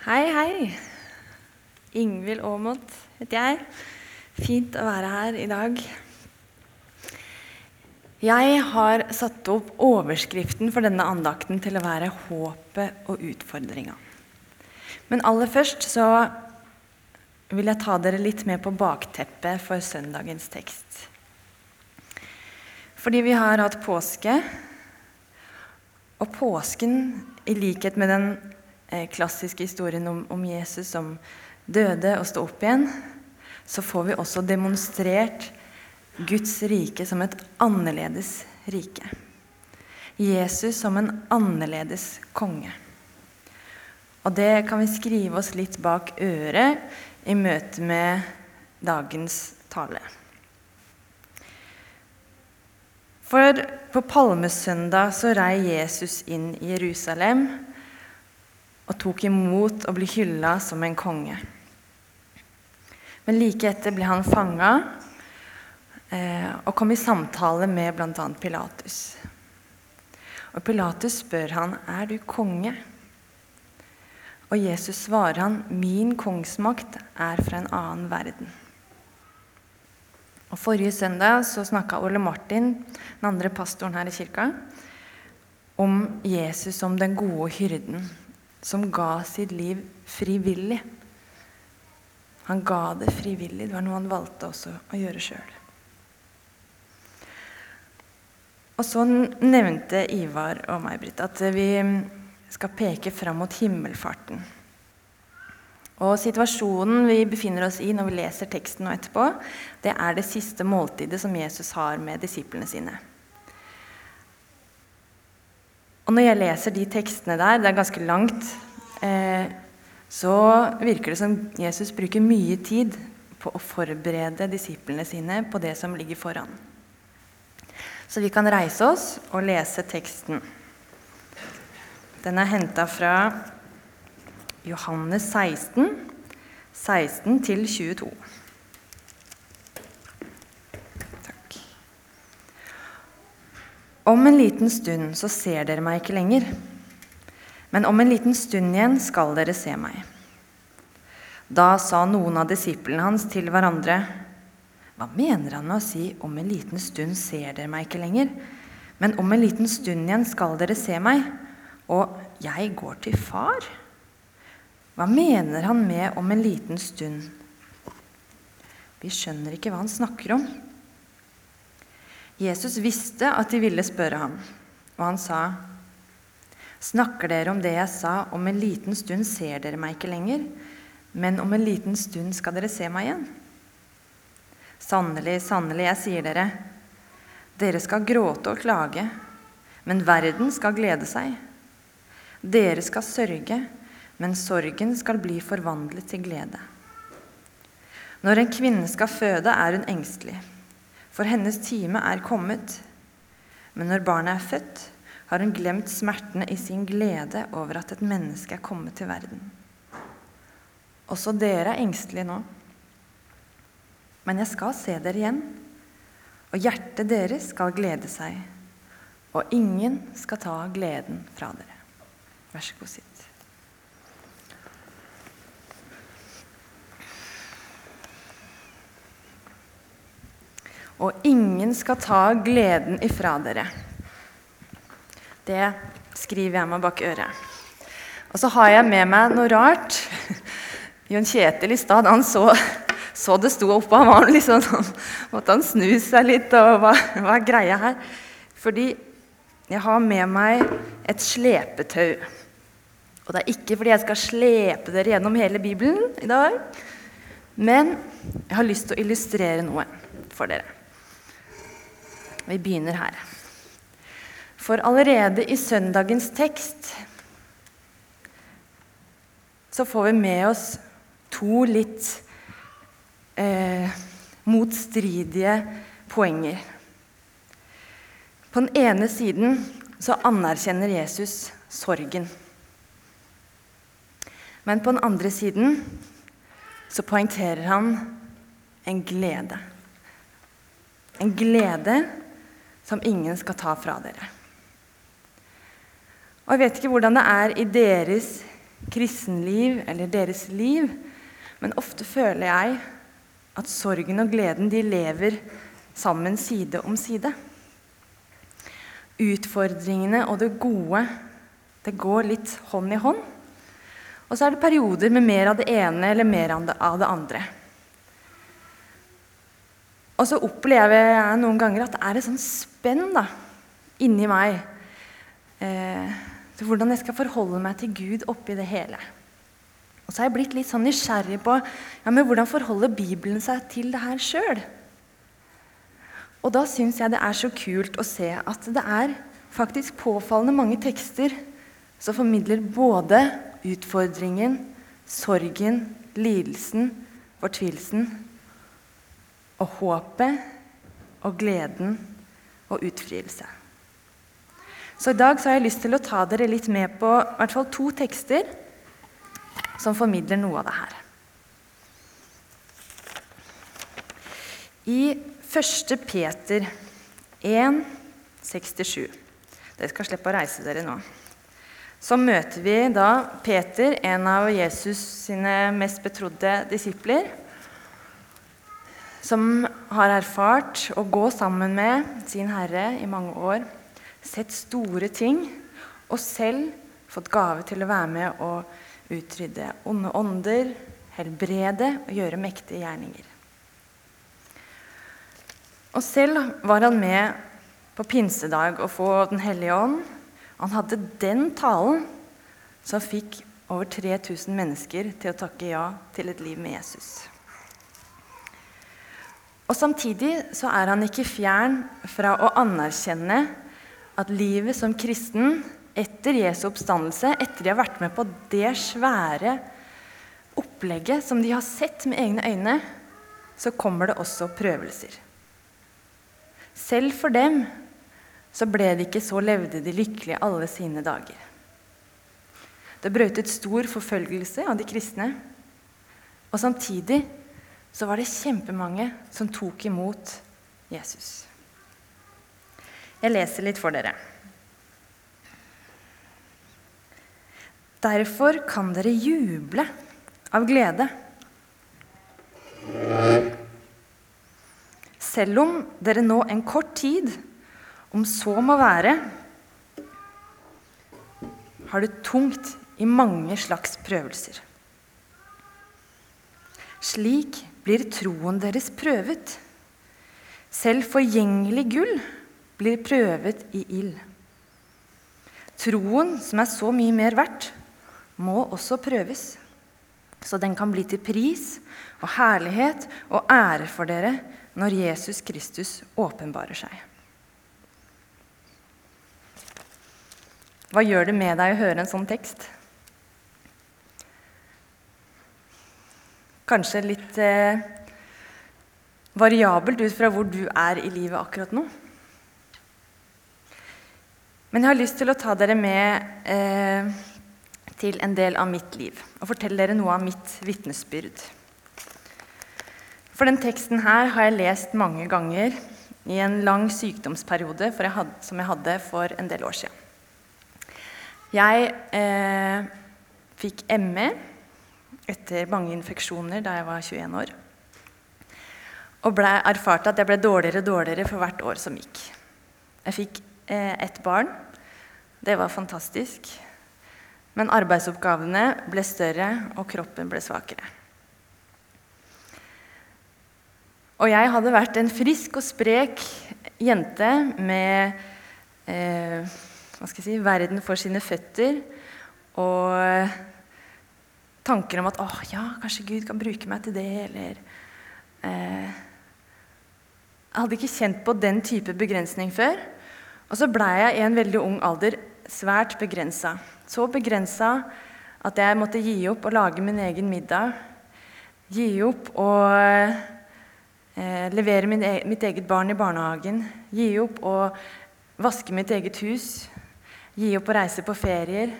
Hei, hei. Ingvild Aamodt heter jeg. Fint å være her i dag. Jeg har satt opp overskriften for denne andakten til å være 'Håpet og utfordringa'. Men aller først så vil jeg ta dere litt med på bakteppet for søndagens tekst. Fordi vi har hatt påske, og påsken, i likhet med den klassiske historien om, om Jesus som døde og sto opp igjen, så får vi også demonstrert Guds rike som et annerledes rike. Jesus som en annerledes konge. Og det kan vi skrive oss litt bak øret i møte med dagens tale. For på palmesøndag så rei Jesus inn i Jerusalem og tok imot å bli hylla som en konge. Men like etter ble han fanga eh, og kom i samtale med bl.a. Pilatus. Og Pilatus spør han, 'Er du konge?' Og Jesus svarer han, 'Min kongsmakt er fra en annen verden'. Og Forrige søndag så snakka Ole Martin, den andre pastoren her i kirka, om Jesus som den gode hyrden som ga sitt liv frivillig. Han ga det frivillig. Det var noe han valgte også å gjøre sjøl. Og så nevnte Ivar og meg-Britt at vi skal peke fram mot himmelfarten. Og Situasjonen vi befinner oss i når vi leser teksten nå etterpå, det er det siste måltidet som Jesus har med disiplene sine. Og Når jeg leser de tekstene der, det er ganske langt, eh, så virker det som Jesus bruker mye tid på å forberede disiplene sine på det som ligger foran. Så vi kan reise oss og lese teksten. Den er henta fra Johannes 16, 16 til 22. Om en liten stund så ser dere meg ikke lenger. Men om en liten stund igjen skal dere se meg. Da sa noen av disiplene hans til hverandre.: Hva mener han med å si 'om en liten stund ser dere meg ikke lenger', men om en liten stund igjen skal dere se meg, og jeg går til far? Hva mener han med 'om en liten stund'? Vi skjønner ikke hva han snakker om. Jesus visste at de ville spørre ham, og han sa, 'Snakker dere om det jeg sa, om en liten stund ser dere meg ikke lenger', men om en liten stund skal dere se meg igjen? Sannelig, sannelig, jeg sier dere, dere skal gråte og klage, men verden skal glede seg. Dere skal sørge, men sorgen skal bli forvandlet til glede. Når en kvinne skal føde, er hun engstelig, for hennes time er kommet. Men når barnet er født, har hun glemt smertene i sin glede over at et menneske er kommet til verden. Også dere er engstelige nå. Men jeg skal se dere igjen, og hjertet deres skal glede seg, og ingen skal ta gleden fra dere. Vær så god, sitt. Og ingen skal ta gleden ifra dere. Det skriver jeg meg bak øret. Og så har jeg med meg noe rart. Jon Kjetil i stad han så, så det sto oppå. Han var liksom sånn, måtte han snu seg litt. og hva, hva er greia her? Fordi jeg har med meg et slepetau. Og det er ikke fordi jeg skal slepe dere gjennom hele Bibelen i dag. Men jeg har lyst til å illustrere noe for dere. Vi begynner her. For allerede i søndagens tekst så får vi med oss to litt eh, motstridige poenger. På den ene siden så anerkjenner Jesus sorgen. Men på den andre siden så poengterer han en glede. En glede som ingen skal ta fra dere. Og Jeg vet ikke hvordan det er i deres kristenliv eller deres liv, men ofte føler jeg at sorgen og gleden de lever sammen side om side. Utfordringene og det gode det går litt hånd i hånd. Og så er det perioder med mer av det ene eller mer av det andre. Og så opplever jeg noen ganger at det er et sånt spenn da, inni meg. Eh, til hvordan jeg skal forholde meg til Gud oppi det hele. Og så har jeg blitt litt sånn nysgjerrig på ja, men hvordan forholder Bibelen seg til det her sjøl. Og da syns jeg det er så kult å se at det er faktisk påfallende mange tekster som formidler både utfordringen, sorgen, lidelsen, fortvilelsen og håpet og gleden og utfrielse. Så i dag så har jeg lyst til å ta dere litt med på i hvert fall to tekster som formidler noe av det her. I 1. Peter 1, 67 Dere skal slippe å reise dere nå. Så møter vi da Peter, en av Jesus sine mest betrodde disipler som har erfart å gå sammen med sin Herre i mange år, sett store ting og selv fått gave til å være med og utrydde onde ånder, helbrede og gjøre mektige gjerninger. Og selv var han med på pinsedag å få Den hellige ånd. Han hadde den talen som fikk over 3000 mennesker til å takke ja til et liv med Jesus. Og Samtidig så er han ikke fjern fra å anerkjenne at livet som kristen etter Jesu oppstandelse, etter de har vært med på det svære opplegget som de har sett med egne øyne, så kommer det også prøvelser. Selv for dem så ble det ikke så levde de lykkelige alle sine dager. Det brøt ut stor forfølgelse av de kristne. Og samtidig så var det kjempemange som tok imot Jesus. Jeg leser litt for dere. Derfor kan dere juble av glede. Selv om dere nå en kort tid, om så må være, har det tungt i mange slags prøvelser. Slik blir troen deres prøvet. Selv forgjengelig gull blir prøvet i ild. Troen, som er så mye mer verdt, må også prøves, så den kan bli til pris og herlighet og ære for dere når Jesus Kristus åpenbarer seg. Hva gjør det med deg å høre en sånn tekst? Kanskje litt eh, variabelt ut fra hvor du er i livet akkurat nå. Men jeg har lyst til å ta dere med eh, til en del av mitt liv og fortelle dere noe av mitt vitnesbyrd. For den teksten her har jeg lest mange ganger i en lang sykdomsperiode jeg hadde, som jeg hadde for en del år siden. Jeg eh, fikk ME etter mange infeksjoner da jeg var 21 år. Og ble, erfarte at jeg ble dårligere og dårligere for hvert år som gikk. Jeg fikk eh, ett barn. Det var fantastisk. Men arbeidsoppgavene ble større, og kroppen ble svakere. Og jeg hadde vært en frisk og sprek jente med eh, hva skal jeg si, verden for sine føtter og tanker om at åh, ja, kanskje Gud kan bruke meg til det, eller eh, Jeg hadde ikke kjent på den type begrensning før. Og så blei jeg i en veldig ung alder svært begrensa. Så begrensa at jeg måtte gi opp å lage min egen middag. Gi opp å eh, levere min, e mitt eget barn i barnehagen. Gi opp å vaske mitt eget hus. Gi opp å reise på ferier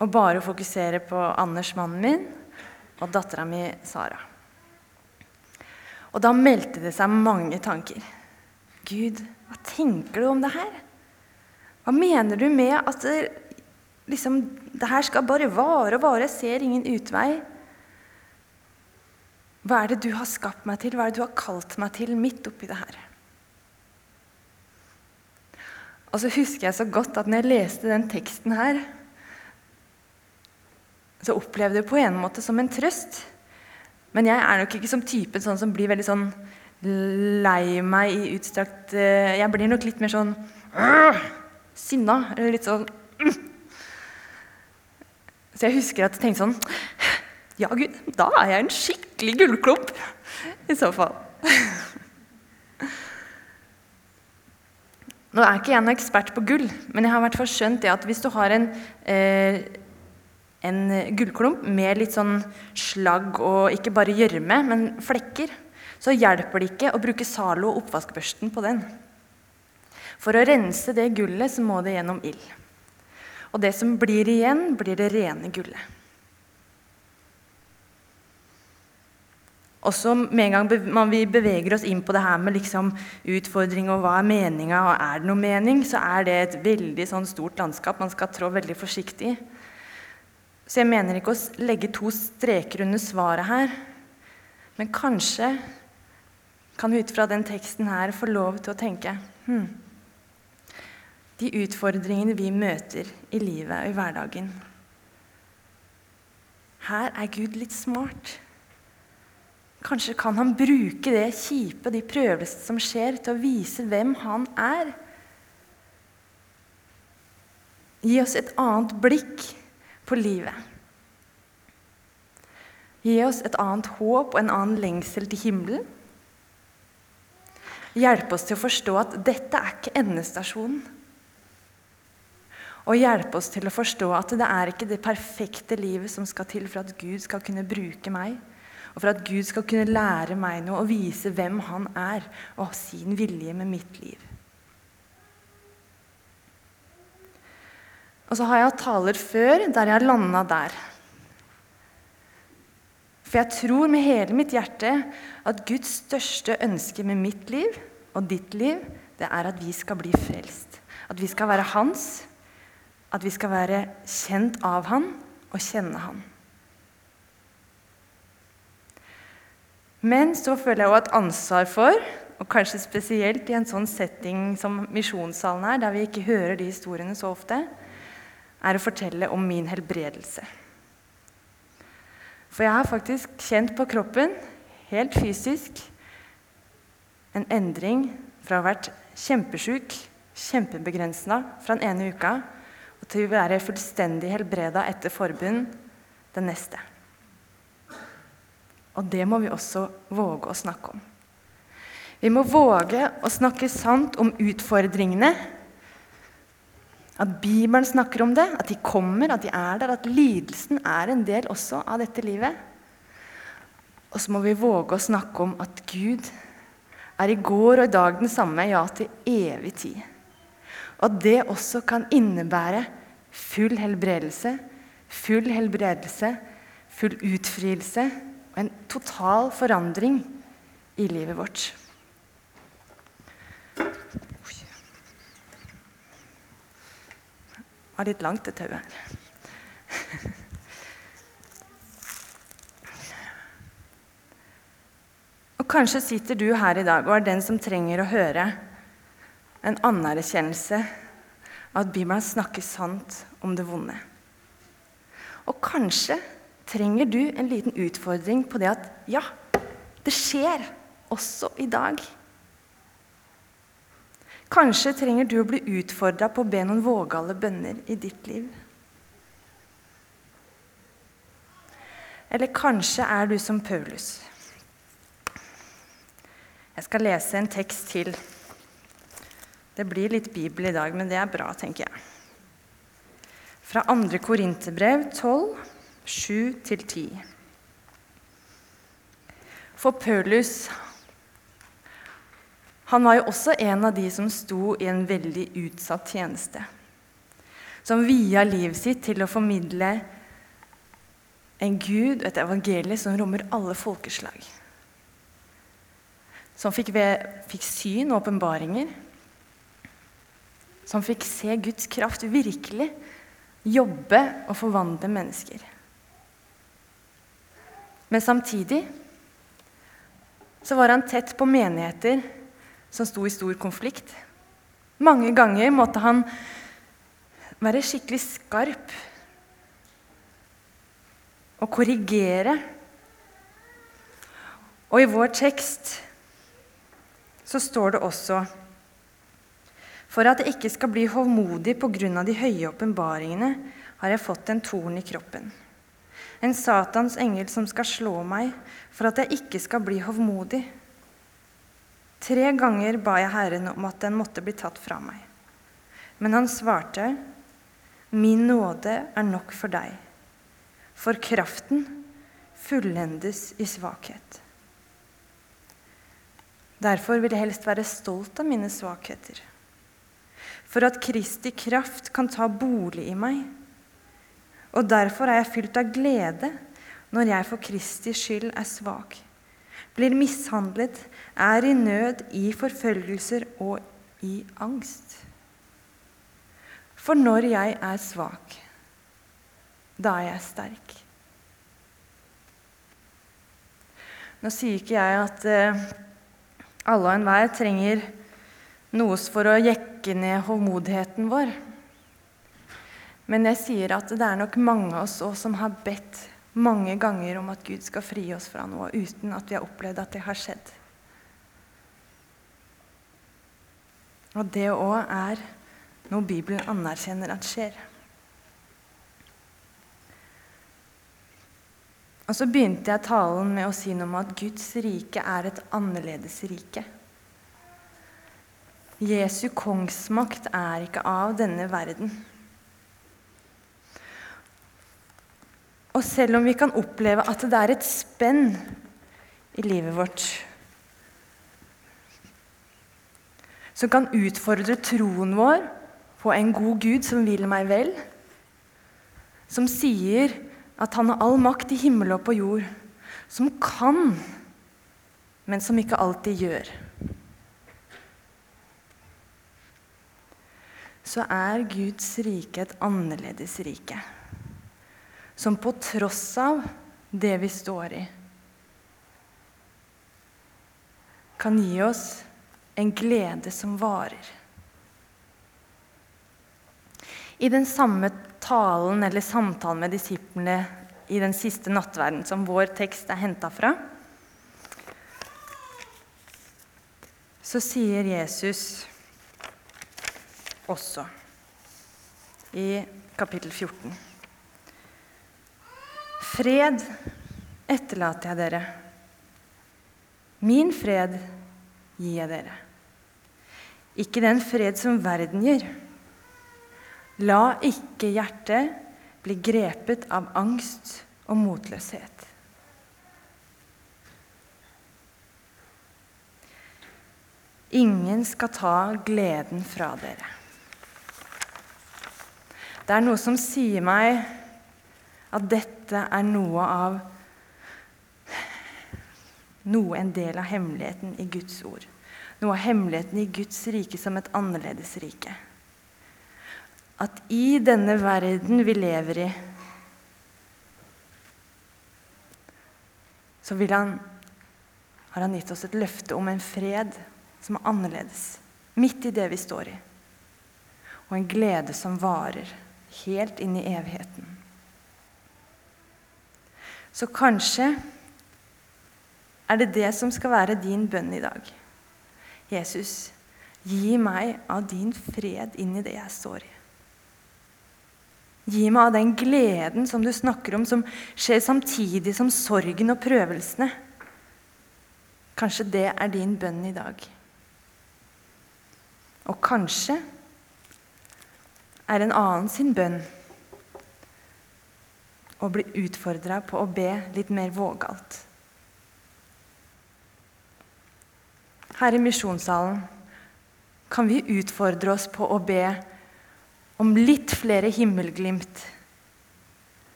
og bare fokusere på Anders, mannen min, og dattera mi, Sara. Og da meldte det seg mange tanker. Gud, hva tenker du om det her? Hva mener du med at liksom, Det her skal bare vare og vare. Jeg ser ingen utvei. Hva er det du har skapt meg til? Hva er det du har kalt meg til midt oppi det her? Og så husker jeg så godt at når jeg leste den teksten her, så opplevde jeg det på en måte som en trøst. Men jeg er nok ikke som typen sånn som blir veldig sånn lei meg i utstrakt eh, Jeg blir nok litt mer sånn sinna. Eller litt sånn Så jeg husker at jeg tenkte sånn Ja, Gud, da er jeg en skikkelig gullklump. I så fall. Nå er ikke jeg noen ekspert på gull, men jeg har i skjønt det at hvis du har en, eh, en gullklump med litt sånn slagg og ikke bare gjørme, men flekker, så hjelper det ikke å bruke Zalo og oppvaskbørsten på den. For å rense det gullet så må det gjennom ild. Og det som blir igjen, blir det rene gullet. Også med en gang vi beveger oss inn på det her med liksom utfordring og hva er meninga, og er det noe mening, så er det et veldig sånn stort landskap man skal trå veldig forsiktig i. Så jeg mener ikke å legge to streker under svaret her, men kanskje kan vi ut fra den teksten her få lov til å tenke hmm, De utfordringene vi møter i livet og i hverdagen Her er Gud litt smart. Kanskje kan han bruke det kjipe, de prøvelsene som skjer, til å vise hvem han er. Gi oss et annet blikk på livet. Gi oss et annet håp og en annen lengsel til himmelen. Hjelpe oss til å forstå at dette er ikke endestasjonen. Og hjelpe oss til å forstå at det er ikke det perfekte livet som skal til for at Gud skal kunne bruke meg og for at Gud skal kunne lære meg noe og vise hvem Han er, og sin vilje med mitt liv. Og så har jeg hatt taler før der jeg landa der. For jeg tror med hele mitt hjerte at Guds største ønske med mitt liv og ditt liv, det er at vi skal bli frelst. At vi skal være hans. At vi skal være kjent av han og kjenne han. Men så føler jeg òg et ansvar for, og kanskje spesielt i en sånn setting som misjonssalen er, der vi ikke hører de historiene så ofte, er å fortelle om min helbredelse. For jeg har faktisk kjent på kroppen, helt fysisk, en endring fra å ha vært kjempesjuk, kjempebegrensa fra den ene uka, og til å være fullstendig helbreda etter forbund den neste. Og det må vi også våge å snakke om. Vi må våge å snakke sant om utfordringene. At Bibelen snakker om det, at de kommer, at de er der, at lidelsen er en del også av dette livet. Og så må vi våge å snakke om at Gud er i går og i dag den samme, ja, til evig tid. Og at det også kan innebære full helbredelse, full helbredelse, full utfrielse og en total forandring i livet vårt. Var litt langt, det tauet. Og Kanskje sitter du her i dag og er den som trenger å høre en anerkjennelse av at Bibelen snakker sant om det vonde. Og kanskje trenger du en liten utfordring på det at ja, det skjer også i dag. Kanskje trenger du å bli utfordra på å be noen vågale bønner i ditt liv. Eller kanskje er du som Paulus. Jeg skal lese en tekst til. Det blir litt Bibel i dag, men det er bra, tenker jeg. Fra 2. Korinterbrev 12, 7-10. For Paulus han var jo også en av de som sto i en veldig utsatt tjeneste. Som via livet sitt til å formidle en Gud og et evangelie som rommer alle folkeslag. Som fikk, ved, fikk syn og åpenbaringer. Som fikk se Guds kraft virkelig jobbe og forvandle mennesker. Men samtidig så var han tett på menigheter som sto i stor konflikt. Mange ganger måtte han være skikkelig skarp og korrigere. Og i vår tekst så står det også For at jeg ikke skal bli hovmodig pga. de høye åpenbaringene, har jeg fått en torn i kroppen. En Satans engel som skal slå meg for at jeg ikke skal bli hovmodig. Tre ganger ba jeg Herren om at den måtte bli tatt fra meg. Men han svarte, Min nåde er nok for deg, for kraften fullendes i svakhet. Derfor vil jeg helst være stolt av mine svakheter, for at Kristi kraft kan ta bolig i meg. Og derfor er jeg fylt av glede når jeg for Kristi skyld er svak blir mishandlet, er i nød, i forfølgelser og i angst. For når jeg er svak, da er jeg sterk. Nå sier ikke jeg at uh, alle og enhver trenger noe for å jekke ned håndmodigheten vår. Men jeg sier at det er nok mange av oss som har bedt mange ganger om at Gud skal fri oss fra noe, uten at vi har opplevd at det har skjedd. Og det òg er noe Bibelen anerkjenner at skjer. Og så begynte jeg talen med å si noe om at Guds rike er et annerledes rike. Jesu kongsmakt er ikke av denne verden. Og selv om vi kan oppleve at det er et spenn i livet vårt som kan utfordre troen vår på en god Gud som vil meg vel, som sier at han har all makt i himmel og på jord, som kan, men som ikke alltid gjør. Så er Guds rike et annerledes rike som på tross av det vi står i, kan gi oss en glede som varer. I den samme talen eller samtalen med disiplene i den siste nattverden som vår tekst er henta fra, så sier Jesus også i kapittel 14 Fred etterlater jeg dere. Min fred gir jeg dere. Ikke den fred som verden gir. La ikke hjertet bli grepet av angst og motløshet. Ingen skal ta gleden fra dere. Det er noe som sier meg at dette er noe av noe en del av hemmeligheten i Guds ord. Noe av hemmeligheten i Guds rike som et annerledes rike. At i denne verden vi lever i, så vil han, har han gitt oss et løfte om en fred som er annerledes, midt i det vi står i. Og en glede som varer helt inn i evigheten. Så kanskje er det det som skal være din bønn i dag. Jesus, gi meg av din fred inn i det jeg står i. Gi meg av den gleden som du snakker om, som skjer samtidig som sorgen og prøvelsene. Kanskje det er din bønn i dag. Og kanskje er en annen sin bønn og bli utfordra på å be litt mer vågalt. Her i misjonssalen kan vi utfordre oss på å be om litt flere himmelglimt.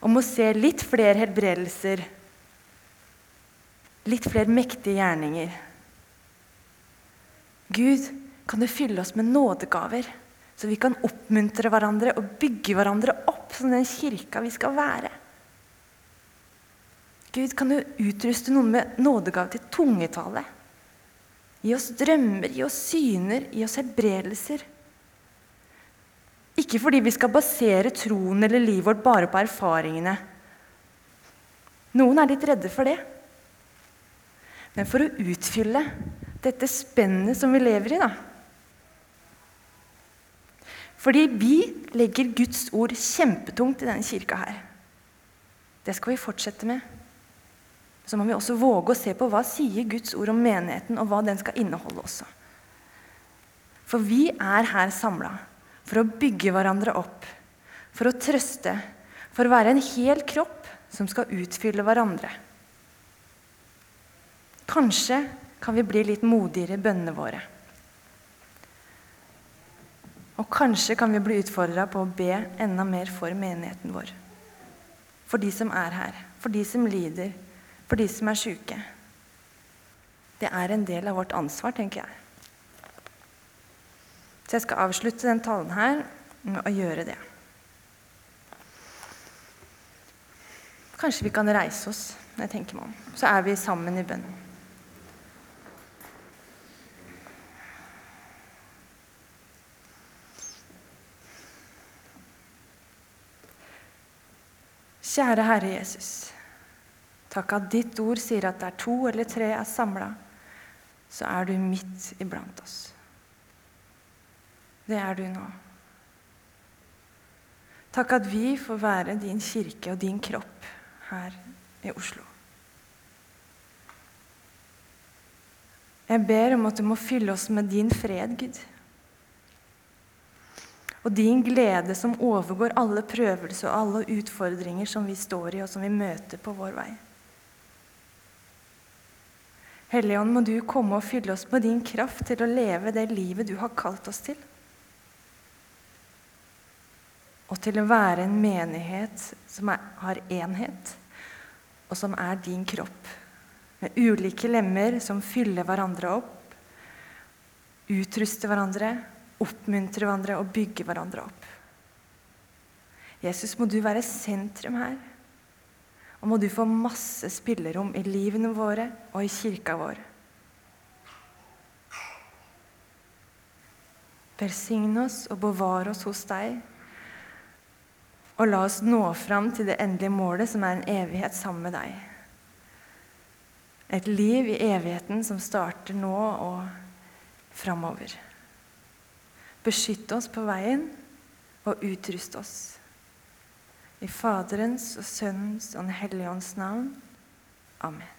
Om å se litt flere helbredelser, litt flere mektige gjerninger. Gud, kan du fylle oss med nådegaver Så vi kan oppmuntre hverandre og bygge hverandre opp som den kirka vi skal være. Gud, kan du utruste noen med nådegave til tungetale? Gi oss drømmer, gi oss syner, gi oss helbredelser. Ikke fordi vi skal basere troen eller livet vårt bare på erfaringene. Noen er litt redde for det. Men for å utfylle dette spennet som vi lever i, da. Fordi vi legger Guds ord kjempetungt i denne kirka her. Det skal vi fortsette med. Så må vi også våge å se på hva sier Guds ord om menigheten, og hva den skal inneholde også. For vi er her samla for å bygge hverandre opp, for å trøste, for å være en hel kropp som skal utfylle hverandre. Kanskje kan vi bli litt modigere i bønnene våre. Og kanskje kan vi bli utfordra på å be enda mer for menigheten vår. For de som er her, for de som lider, for de som er sjuke. Det er en del av vårt ansvar, tenker jeg. Så jeg skal avslutte den talen her med å gjøre det. Kanskje vi kan reise oss når jeg tenker meg om. Så er vi sammen i bønn. Kjære Herre Jesus. Takk at ditt ord sier at der to eller tre er samla, så er du midt iblant oss. Det er du nå. Takk at vi får være din kirke og din kropp her i Oslo. Jeg ber om at du må fylle oss med din fred, Gud. Og din glede som overgår alle prøvelser og alle utfordringer som vi står i, og som vi møter på vår vei. Helligånd, må du komme og fylle oss med din kraft til å leve det livet du har kalt oss til og til å være en menighet som er, har enhet, og som er din kropp. Med ulike lemmer som fyller hverandre opp, utruster hverandre, oppmuntrer hverandre og bygge hverandre opp. Jesus, må du være sentrum her. Og må du få masse spillerom i livene våre og i kirka vår. Velsign oss og bevare oss hos deg. Og la oss nå fram til det endelige målet, som er en evighet sammen med deg. Et liv i evigheten som starter nå og framover. Beskytt oss på veien og utrust oss. I Faderens og Sønnens og Den hellige ånds navn. Amen.